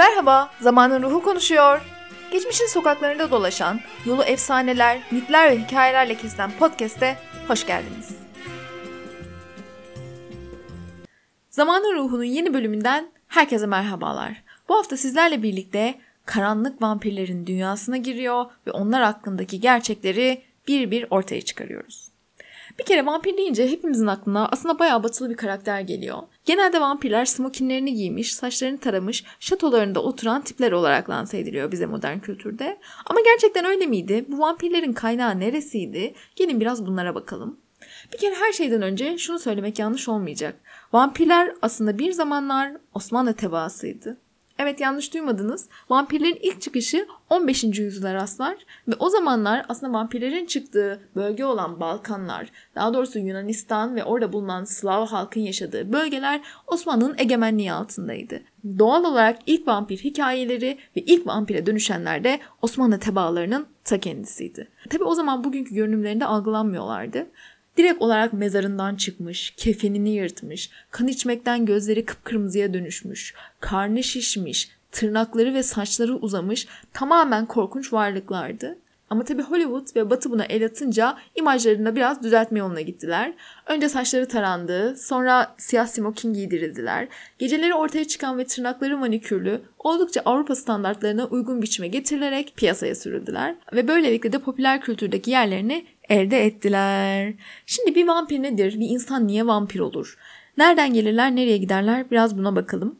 Merhaba, Zamanın Ruhu konuşuyor. Geçmişin sokaklarında dolaşan, yolu efsaneler, mitler ve hikayelerle kesilen podcast'e hoş geldiniz. Zamanın Ruhu'nun yeni bölümünden herkese merhabalar. Bu hafta sizlerle birlikte karanlık vampirlerin dünyasına giriyor ve onlar hakkındaki gerçekleri bir bir ortaya çıkarıyoruz. Bir kere vampir deyince hepimizin aklına aslında bayağı batılı bir karakter geliyor. Genelde vampirler smokinlerini giymiş, saçlarını taramış, şatolarında oturan tipler olarak lanse ediliyor bize modern kültürde. Ama gerçekten öyle miydi? Bu vampirlerin kaynağı neresiydi? Gelin biraz bunlara bakalım. Bir kere her şeyden önce şunu söylemek yanlış olmayacak. Vampirler aslında bir zamanlar Osmanlı tebaasıydı. Evet yanlış duymadınız. Vampirlerin ilk çıkışı 15. yüzyıla rastlar ve o zamanlar aslında vampirlerin çıktığı bölge olan Balkanlar, daha doğrusu Yunanistan ve orada bulunan Slav halkın yaşadığı bölgeler Osmanlı'nın egemenliği altındaydı. Doğal olarak ilk vampir hikayeleri ve ilk vampire dönüşenler de Osmanlı tebaalarının ta kendisiydi. Tabi o zaman bugünkü görünümlerinde algılanmıyorlardı. Direkt olarak mezarından çıkmış, kefenini yırtmış, kan içmekten gözleri kıpkırmızıya dönüşmüş, karnı şişmiş, tırnakları ve saçları uzamış tamamen korkunç varlıklardı. Ama tabi Hollywood ve Batı buna el atınca imajlarında biraz düzeltme yoluna gittiler. Önce saçları tarandı, sonra siyah smoking giydirildiler. Geceleri ortaya çıkan ve tırnakları manikürlü, oldukça Avrupa standartlarına uygun biçime getirilerek piyasaya sürüldüler. Ve böylelikle de popüler kültürdeki yerlerini elde ettiler. Şimdi bir vampir nedir? Bir insan niye vampir olur? Nereden gelirler, nereye giderler? Biraz buna bakalım.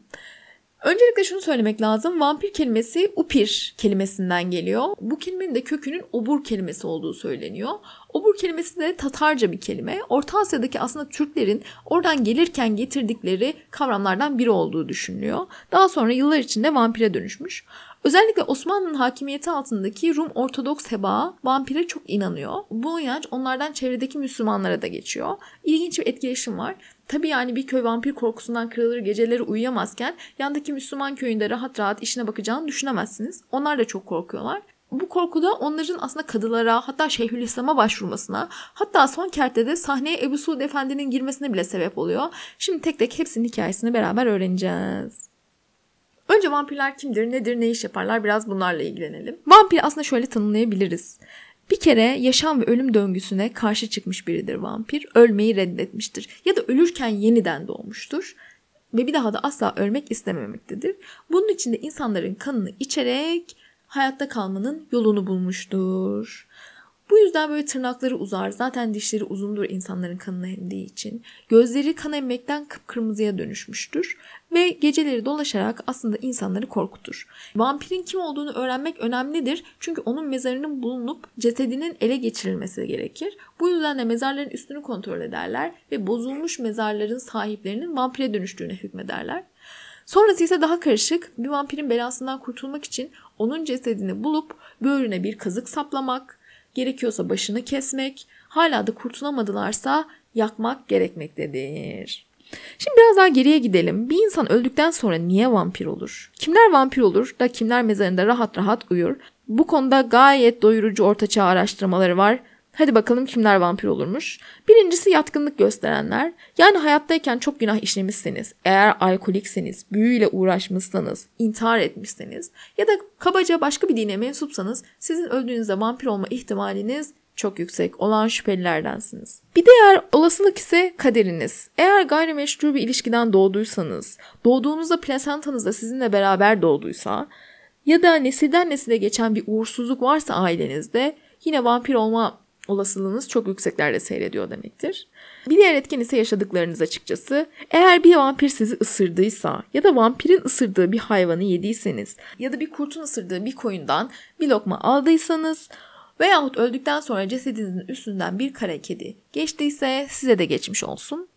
Öncelikle şunu söylemek lazım. Vampir kelimesi upir kelimesinden geliyor. Bu kelimenin de kökünün obur kelimesi olduğu söyleniyor. Obur kelimesi de Tatarca bir kelime. Orta Asya'daki aslında Türklerin oradan gelirken getirdikleri kavramlardan biri olduğu düşünülüyor. Daha sonra yıllar içinde vampire dönüşmüş. Özellikle Osmanlı'nın hakimiyeti altındaki Rum Ortodoks tebaa vampire çok inanıyor. Bu inanç onlardan çevredeki Müslümanlara da geçiyor. İlginç bir etkileşim var. Tabi yani bir köy vampir korkusundan kırılır geceleri uyuyamazken yandaki Müslüman köyünde rahat rahat işine bakacağını düşünemezsiniz. Onlar da çok korkuyorlar. Bu korku da onların aslında kadılara hatta Şeyhülislam'a başvurmasına hatta son kertede sahneye Ebu Suud Efendi'nin girmesine bile sebep oluyor. Şimdi tek tek hepsinin hikayesini beraber öğreneceğiz. Önce vampirler kimdir, nedir, ne iş yaparlar biraz bunlarla ilgilenelim. Vampir aslında şöyle tanımlayabiliriz. Bir kere yaşam ve ölüm döngüsüne karşı çıkmış biridir vampir. Ölmeyi reddetmiştir ya da ölürken yeniden doğmuştur ve bir daha da asla ölmek istememektedir. Bunun için de insanların kanını içerek hayatta kalmanın yolunu bulmuştur. Bu yüzden böyle tırnakları uzar. Zaten dişleri uzundur insanların kanını emdiği için. Gözleri kan emmekten kıpkırmızıya dönüşmüştür. Ve geceleri dolaşarak aslında insanları korkutur. Vampirin kim olduğunu öğrenmek önemlidir. Çünkü onun mezarının bulunup cesedinin ele geçirilmesi gerekir. Bu yüzden de mezarların üstünü kontrol ederler ve bozulmuş mezarların sahiplerinin vampire dönüştüğüne hükmederler. Sonrası ise daha karışık. Bir vampirin belasından kurtulmak için onun cesedini bulup böğrüne bir kazık saplamak, gerekiyorsa başını kesmek, hala da kurtulamadılarsa yakmak gerekmektedir. Şimdi biraz daha geriye gidelim. Bir insan öldükten sonra niye vampir olur? Kimler vampir olur da kimler mezarında rahat rahat uyur? Bu konuda gayet doyurucu ortaçağ araştırmaları var. Hadi bakalım kimler vampir olurmuş. Birincisi yatkınlık gösterenler. Yani hayattayken çok günah işlemişseniz, eğer alkolikseniz, büyüyle uğraşmışsanız, intihar etmişseniz ya da kabaca başka bir dine mensupsanız sizin öldüğünüzde vampir olma ihtimaliniz çok yüksek olan şüphelilerdensiniz. Bir diğer olasılık ise kaderiniz. Eğer gayrimeşru bir ilişkiden doğduysanız, doğduğunuzda plasentanız da sizinle beraber doğduysa ya da nesilden nesile geçen bir uğursuzluk varsa ailenizde yine vampir olma olasılığınız çok yükseklerde seyrediyor demektir. Bir diğer etken ise yaşadıklarınız açıkçası. Eğer bir vampir sizi ısırdıysa ya da vampirin ısırdığı bir hayvanı yediyseniz ya da bir kurtun ısırdığı bir koyundan bir lokma aldıysanız veyahut öldükten sonra cesedinizin üstünden bir kara kedi geçtiyse size de geçmiş olsun.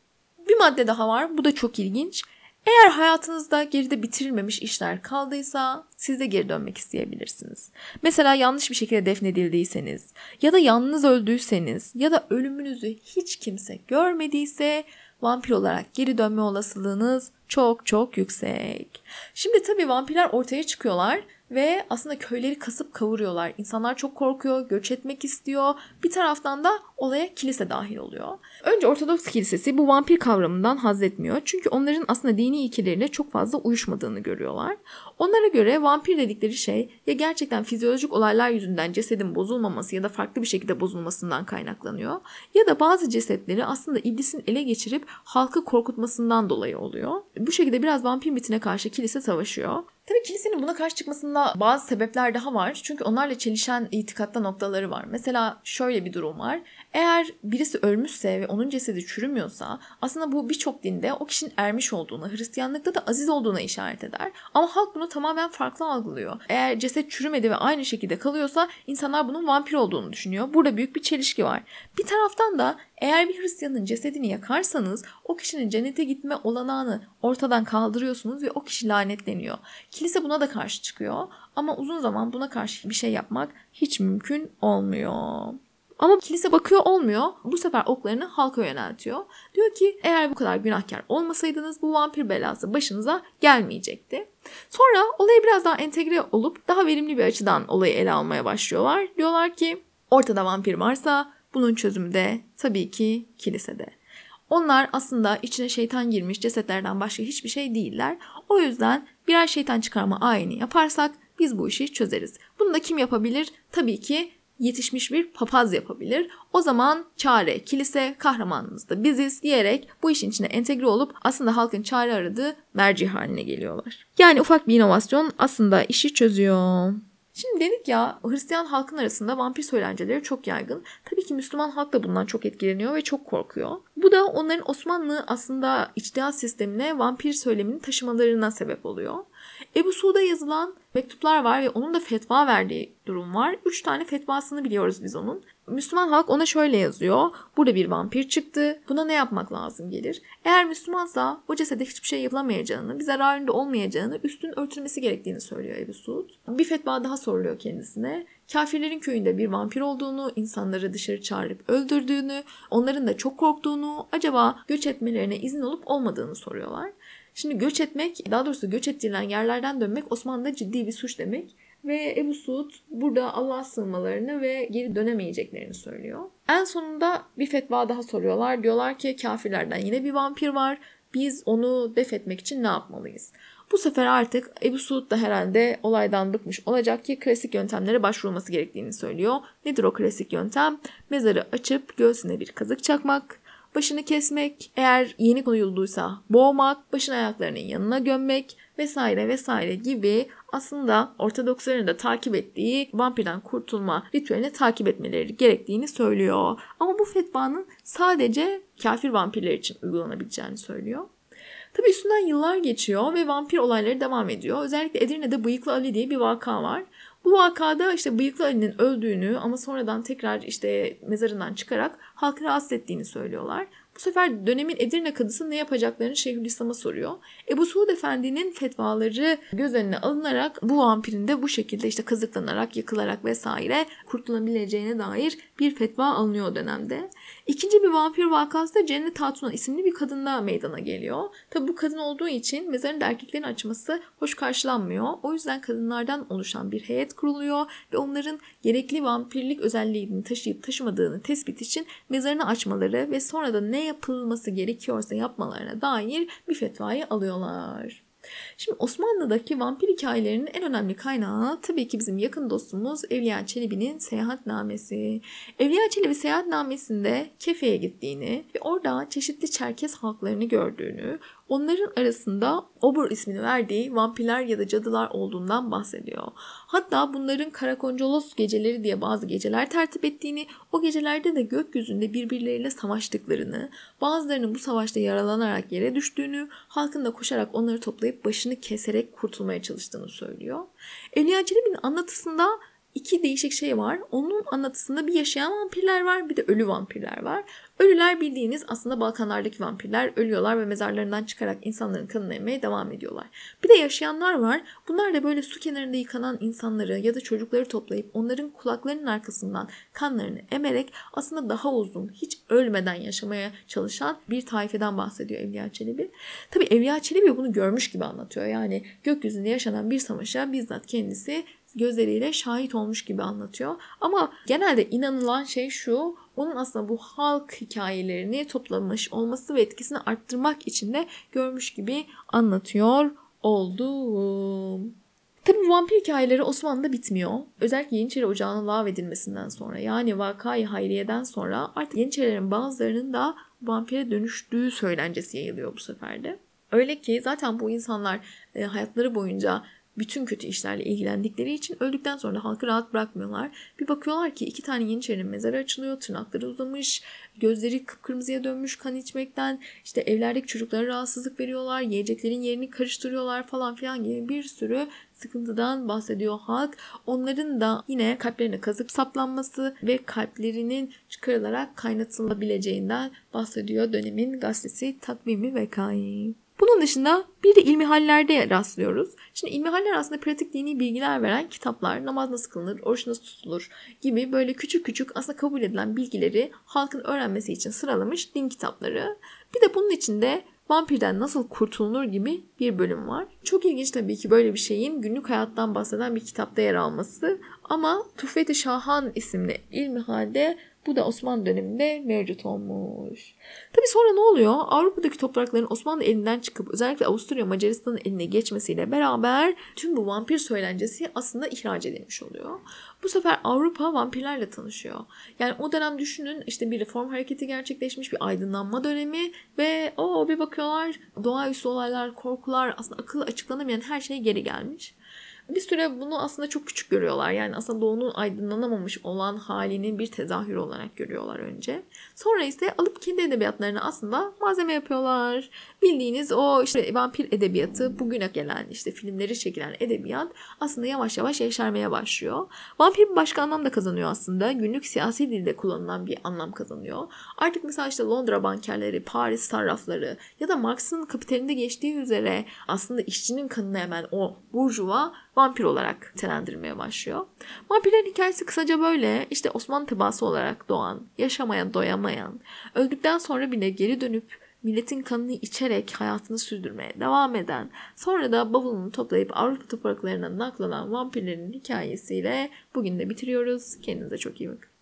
Bir madde daha var. Bu da çok ilginç. Eğer hayatınızda geride bitirilmemiş işler kaldıysa siz de geri dönmek isteyebilirsiniz. Mesela yanlış bir şekilde defnedildiyseniz ya da yalnız öldüyseniz ya da ölümünüzü hiç kimse görmediyse vampir olarak geri dönme olasılığınız çok çok yüksek. Şimdi tabii vampirler ortaya çıkıyorlar ve aslında köyleri kasıp kavuruyorlar. İnsanlar çok korkuyor, göç etmek istiyor. Bir taraftan da olaya kilise dahil oluyor. Önce Ortodoks kilisesi bu vampir kavramından haz etmiyor. Çünkü onların aslında dini ilkeleriyle çok fazla uyuşmadığını görüyorlar. Onlara göre vampir dedikleri şey ya gerçekten fizyolojik olaylar yüzünden cesedin bozulmaması ya da farklı bir şekilde bozulmasından kaynaklanıyor. Ya da bazı cesetleri aslında iblisin ele geçirip halkı korkutmasından dolayı oluyor. Bu şekilde biraz vampir mitine karşı kilise savaşıyor. Tabii kilisenin buna karşı çıkmasında bazı sebepler daha var. Çünkü onlarla çelişen itikatta noktaları var. Mesela şöyle bir durum var. Eğer birisi ölmüşse ve onun cesedi çürümüyorsa aslında bu birçok dinde o kişinin ermiş olduğuna, Hristiyanlıkta da aziz olduğuna işaret eder. Ama halk bunu tamamen farklı algılıyor. Eğer ceset çürümedi ve aynı şekilde kalıyorsa insanlar bunun vampir olduğunu düşünüyor. Burada büyük bir çelişki var. Bir taraftan da eğer bir Hristiyanın cesedini yakarsanız o kişinin cennete gitme olanağını ortadan kaldırıyorsunuz ve o kişi lanetleniyor. Kilise buna da karşı çıkıyor ama uzun zaman buna karşı bir şey yapmak hiç mümkün olmuyor. Ama kilise bakıyor olmuyor. Bu sefer oklarını halka yöneltiyor. Diyor ki eğer bu kadar günahkar olmasaydınız bu vampir belası başınıza gelmeyecekti. Sonra olayı biraz daha entegre olup daha verimli bir açıdan olayı ele almaya başlıyorlar. Diyorlar ki ortada vampir varsa bunun çözümü de tabii ki kilisede. Onlar aslında içine şeytan girmiş cesetlerden başka hiçbir şey değiller. O yüzden birer şeytan çıkarma ayini yaparsak biz bu işi çözeriz. Bunu da kim yapabilir? Tabii ki yetişmiş bir papaz yapabilir. O zaman çare, kilise, kahramanımız da biziz diyerek bu işin içine entegre olup aslında halkın çare aradığı merci haline geliyorlar. Yani ufak bir inovasyon aslında işi çözüyor. Şimdi dedik ya Hristiyan halkın arasında vampir söylenceleri çok yaygın. Tabii ki Müslüman halk da bundan çok etkileniyor ve çok korkuyor. Bu da onların Osmanlı aslında içtihat sistemine vampir söylemini taşımalarına sebep oluyor. Ebu Suud'a yazılan mektuplar var ve onun da fetva verdiği durum var. Üç tane fetvasını biliyoruz biz onun. Müslüman halk ona şöyle yazıyor. Burada bir vampir çıktı. Buna ne yapmak lazım gelir? Eğer Müslümansa o cesede hiçbir şey yapılamayacağını, bir zararında olmayacağını, üstün örtülmesi gerektiğini söylüyor Ebu Suud. Bir fetva daha soruluyor kendisine. Kafirlerin köyünde bir vampir olduğunu, insanları dışarı çağırıp öldürdüğünü, onların da çok korktuğunu, acaba göç etmelerine izin olup olmadığını soruyorlar. Şimdi göç etmek, daha doğrusu göç ettirilen yerlerden dönmek Osmanlı'da ciddi bir suç demek. Ve Ebu Suud burada Allah'a sığınmalarını ve geri dönemeyeceklerini söylüyor. En sonunda bir fetva daha soruyorlar. Diyorlar ki kafirlerden yine bir vampir var. Biz onu def etmek için ne yapmalıyız? Bu sefer artık Ebu Suud da herhalde olaydan bıkmış olacak ki klasik yöntemlere başvurulması gerektiğini söylüyor. Nedir o klasik yöntem? Mezarı açıp göğsüne bir kazık çakmak, başını kesmek, eğer yeni koyulduysa boğmak, başın ayaklarının yanına gömmek vesaire vesaire gibi aslında Ortodoksların da takip ettiği vampirden kurtulma ritüelini takip etmeleri gerektiğini söylüyor. Ama bu fetvanın sadece kafir vampirler için uygulanabileceğini söylüyor. Tabi üstünden yıllar geçiyor ve vampir olayları devam ediyor. Özellikle Edirne'de Bıyıklı Ali diye bir vaka var. Bu vakada işte Bıyıklı Ali'nin öldüğünü ama sonradan tekrar işte mezarından çıkarak halkı rahatsız ettiğini söylüyorlar. Bu sefer dönemin Edirne kadısı ne yapacaklarını Şeyhülislam'a soruyor. Ebu Suud Efendi'nin fetvaları göz önüne alınarak bu vampirin de bu şekilde işte kazıklanarak, yakılarak vesaire kurtulabileceğine dair bir fetva alınıyor o dönemde. İkinci bir vampir vakası da Cennet Hatuna isimli bir kadında meydana geliyor. Tabi bu kadın olduğu için mezarın erkeklerin açması hoş karşılanmıyor. O yüzden kadınlardan oluşan bir heyet kuruluyor ve onların gerekli vampirlik özelliğini taşıyıp taşımadığını tespit için mezarını açmaları ve sonra da ne yapılması gerekiyorsa yapmalarına dair bir fetvayı alıyorlar. Şimdi Osmanlı'daki vampir hikayelerinin en önemli kaynağı tabii ki bizim yakın dostumuz Evliya Çelebi'nin seyahatnamesi. Evliya Çelebi seyahatnamesinde Kefe'ye gittiğini ve orada çeşitli Çerkes halklarını gördüğünü, Onların arasında Obur ismini verdiği vampirler ya da cadılar olduğundan bahsediyor. Hatta bunların Karakoncolos geceleri diye bazı geceler tertip ettiğini, o gecelerde de gökyüzünde birbirleriyle savaştıklarını, bazılarının bu savaşta yaralanarak yere düştüğünü, halkın da koşarak onları toplayıp başını keserek kurtulmaya çalıştığını söylüyor. Evliya Çelebi'nin anlatısında iki değişik şey var. Onun anlatısında bir yaşayan vampirler var bir de ölü vampirler var. Ölüler bildiğiniz aslında Balkanlardaki vampirler ölüyorlar ve mezarlarından çıkarak insanların kanını emmeye devam ediyorlar. Bir de yaşayanlar var. Bunlar da böyle su kenarında yıkanan insanları ya da çocukları toplayıp onların kulaklarının arkasından kanlarını emerek aslında daha uzun, hiç ölmeden yaşamaya çalışan bir taifeden bahsediyor Evliya Çelebi. Tabi Evliya Çelebi bunu görmüş gibi anlatıyor. Yani gökyüzünde yaşanan bir savaşa bizzat kendisi gözleriyle şahit olmuş gibi anlatıyor. Ama genelde inanılan şey şu, onun aslında bu halk hikayelerini toplamış olması ve etkisini arttırmak için de görmüş gibi anlatıyor oldum. Tabi vampir hikayeleri Osmanlı'da bitmiyor. Özellikle Yeniçeri Ocağı'nın lağvedilmesinden sonra yani Vakayı Hayriye'den sonra artık Yeniçerilerin bazılarının da vampire dönüştüğü söylencesi yayılıyor bu sefer de. Öyle ki zaten bu insanlar e, hayatları boyunca bütün kötü işlerle ilgilendikleri için öldükten sonra halkı rahat bırakmıyorlar. Bir bakıyorlar ki iki tane Yeniçerinin mezarı açılıyor, tırnakları uzamış, gözleri kıpkırmızıya dönmüş kan içmekten, işte evlerdeki çocuklara rahatsızlık veriyorlar, yiyeceklerin yerini karıştırıyorlar falan filan gibi bir sürü sıkıntıdan bahsediyor halk. Onların da yine kalplerine kazık saplanması ve kalplerinin çıkarılarak kaynatılabileceğinden bahsediyor dönemin gazetesi Takvimi Vekai. Bunun dışında bir de ilmihallerde rastlıyoruz. Şimdi ilmihaller aslında pratik dini bilgiler veren kitaplar, namaz nasıl kılınır, oruç nasıl tutulur gibi böyle küçük küçük aslında kabul edilen bilgileri halkın öğrenmesi için sıralamış din kitapları. Bir de bunun içinde vampirden nasıl kurtulunur gibi bir bölüm var. Çok ilginç tabii ki böyle bir şeyin günlük hayattan bahseden bir kitapta yer alması. Ama Tuhfet-i Şahan isimli ilmihalde bu da Osmanlı döneminde mevcut olmuş. Tabi sonra ne oluyor? Avrupa'daki toprakların Osmanlı elinden çıkıp özellikle Avusturya Macaristan'ın eline geçmesiyle beraber tüm bu vampir söylencesi aslında ihraç edilmiş oluyor. Bu sefer Avrupa vampirlerle tanışıyor. Yani o dönem düşünün işte bir reform hareketi gerçekleşmiş bir aydınlanma dönemi ve o bir bakıyorlar doğaüstü olaylar, korkular aslında akıllı açıklanamayan her şey geri gelmiş. Bir süre bunu aslında çok küçük görüyorlar. Yani aslında doğunun aydınlanamamış olan halinin bir tezahürü olarak görüyorlar önce. Sonra ise alıp kendi edebiyatlarını aslında malzeme yapıyorlar. Bildiğiniz o işte vampir edebiyatı bugüne gelen işte filmleri çekilen edebiyat aslında yavaş yavaş yeşermeye başlıyor. Vampir bir başka anlam da kazanıyor aslında. Günlük siyasi dilde kullanılan bir anlam kazanıyor. Artık mesela işte Londra bankerleri, Paris sarrafları ya da Marx'ın kapitalinde geçtiği üzere aslında işçinin kanını hemen o burjuva vampir olarak nitelendirmeye başlıyor. Vampirlerin hikayesi kısaca böyle. İşte Osmanlı tebaası olarak doğan, yaşamaya doyamayan, öldükten sonra bile geri dönüp milletin kanını içerek hayatını sürdürmeye devam eden, sonra da bavulunu toplayıp Avrupa topraklarına naklanan vampirlerin hikayesiyle bugün de bitiriyoruz. Kendinize çok iyi bakın.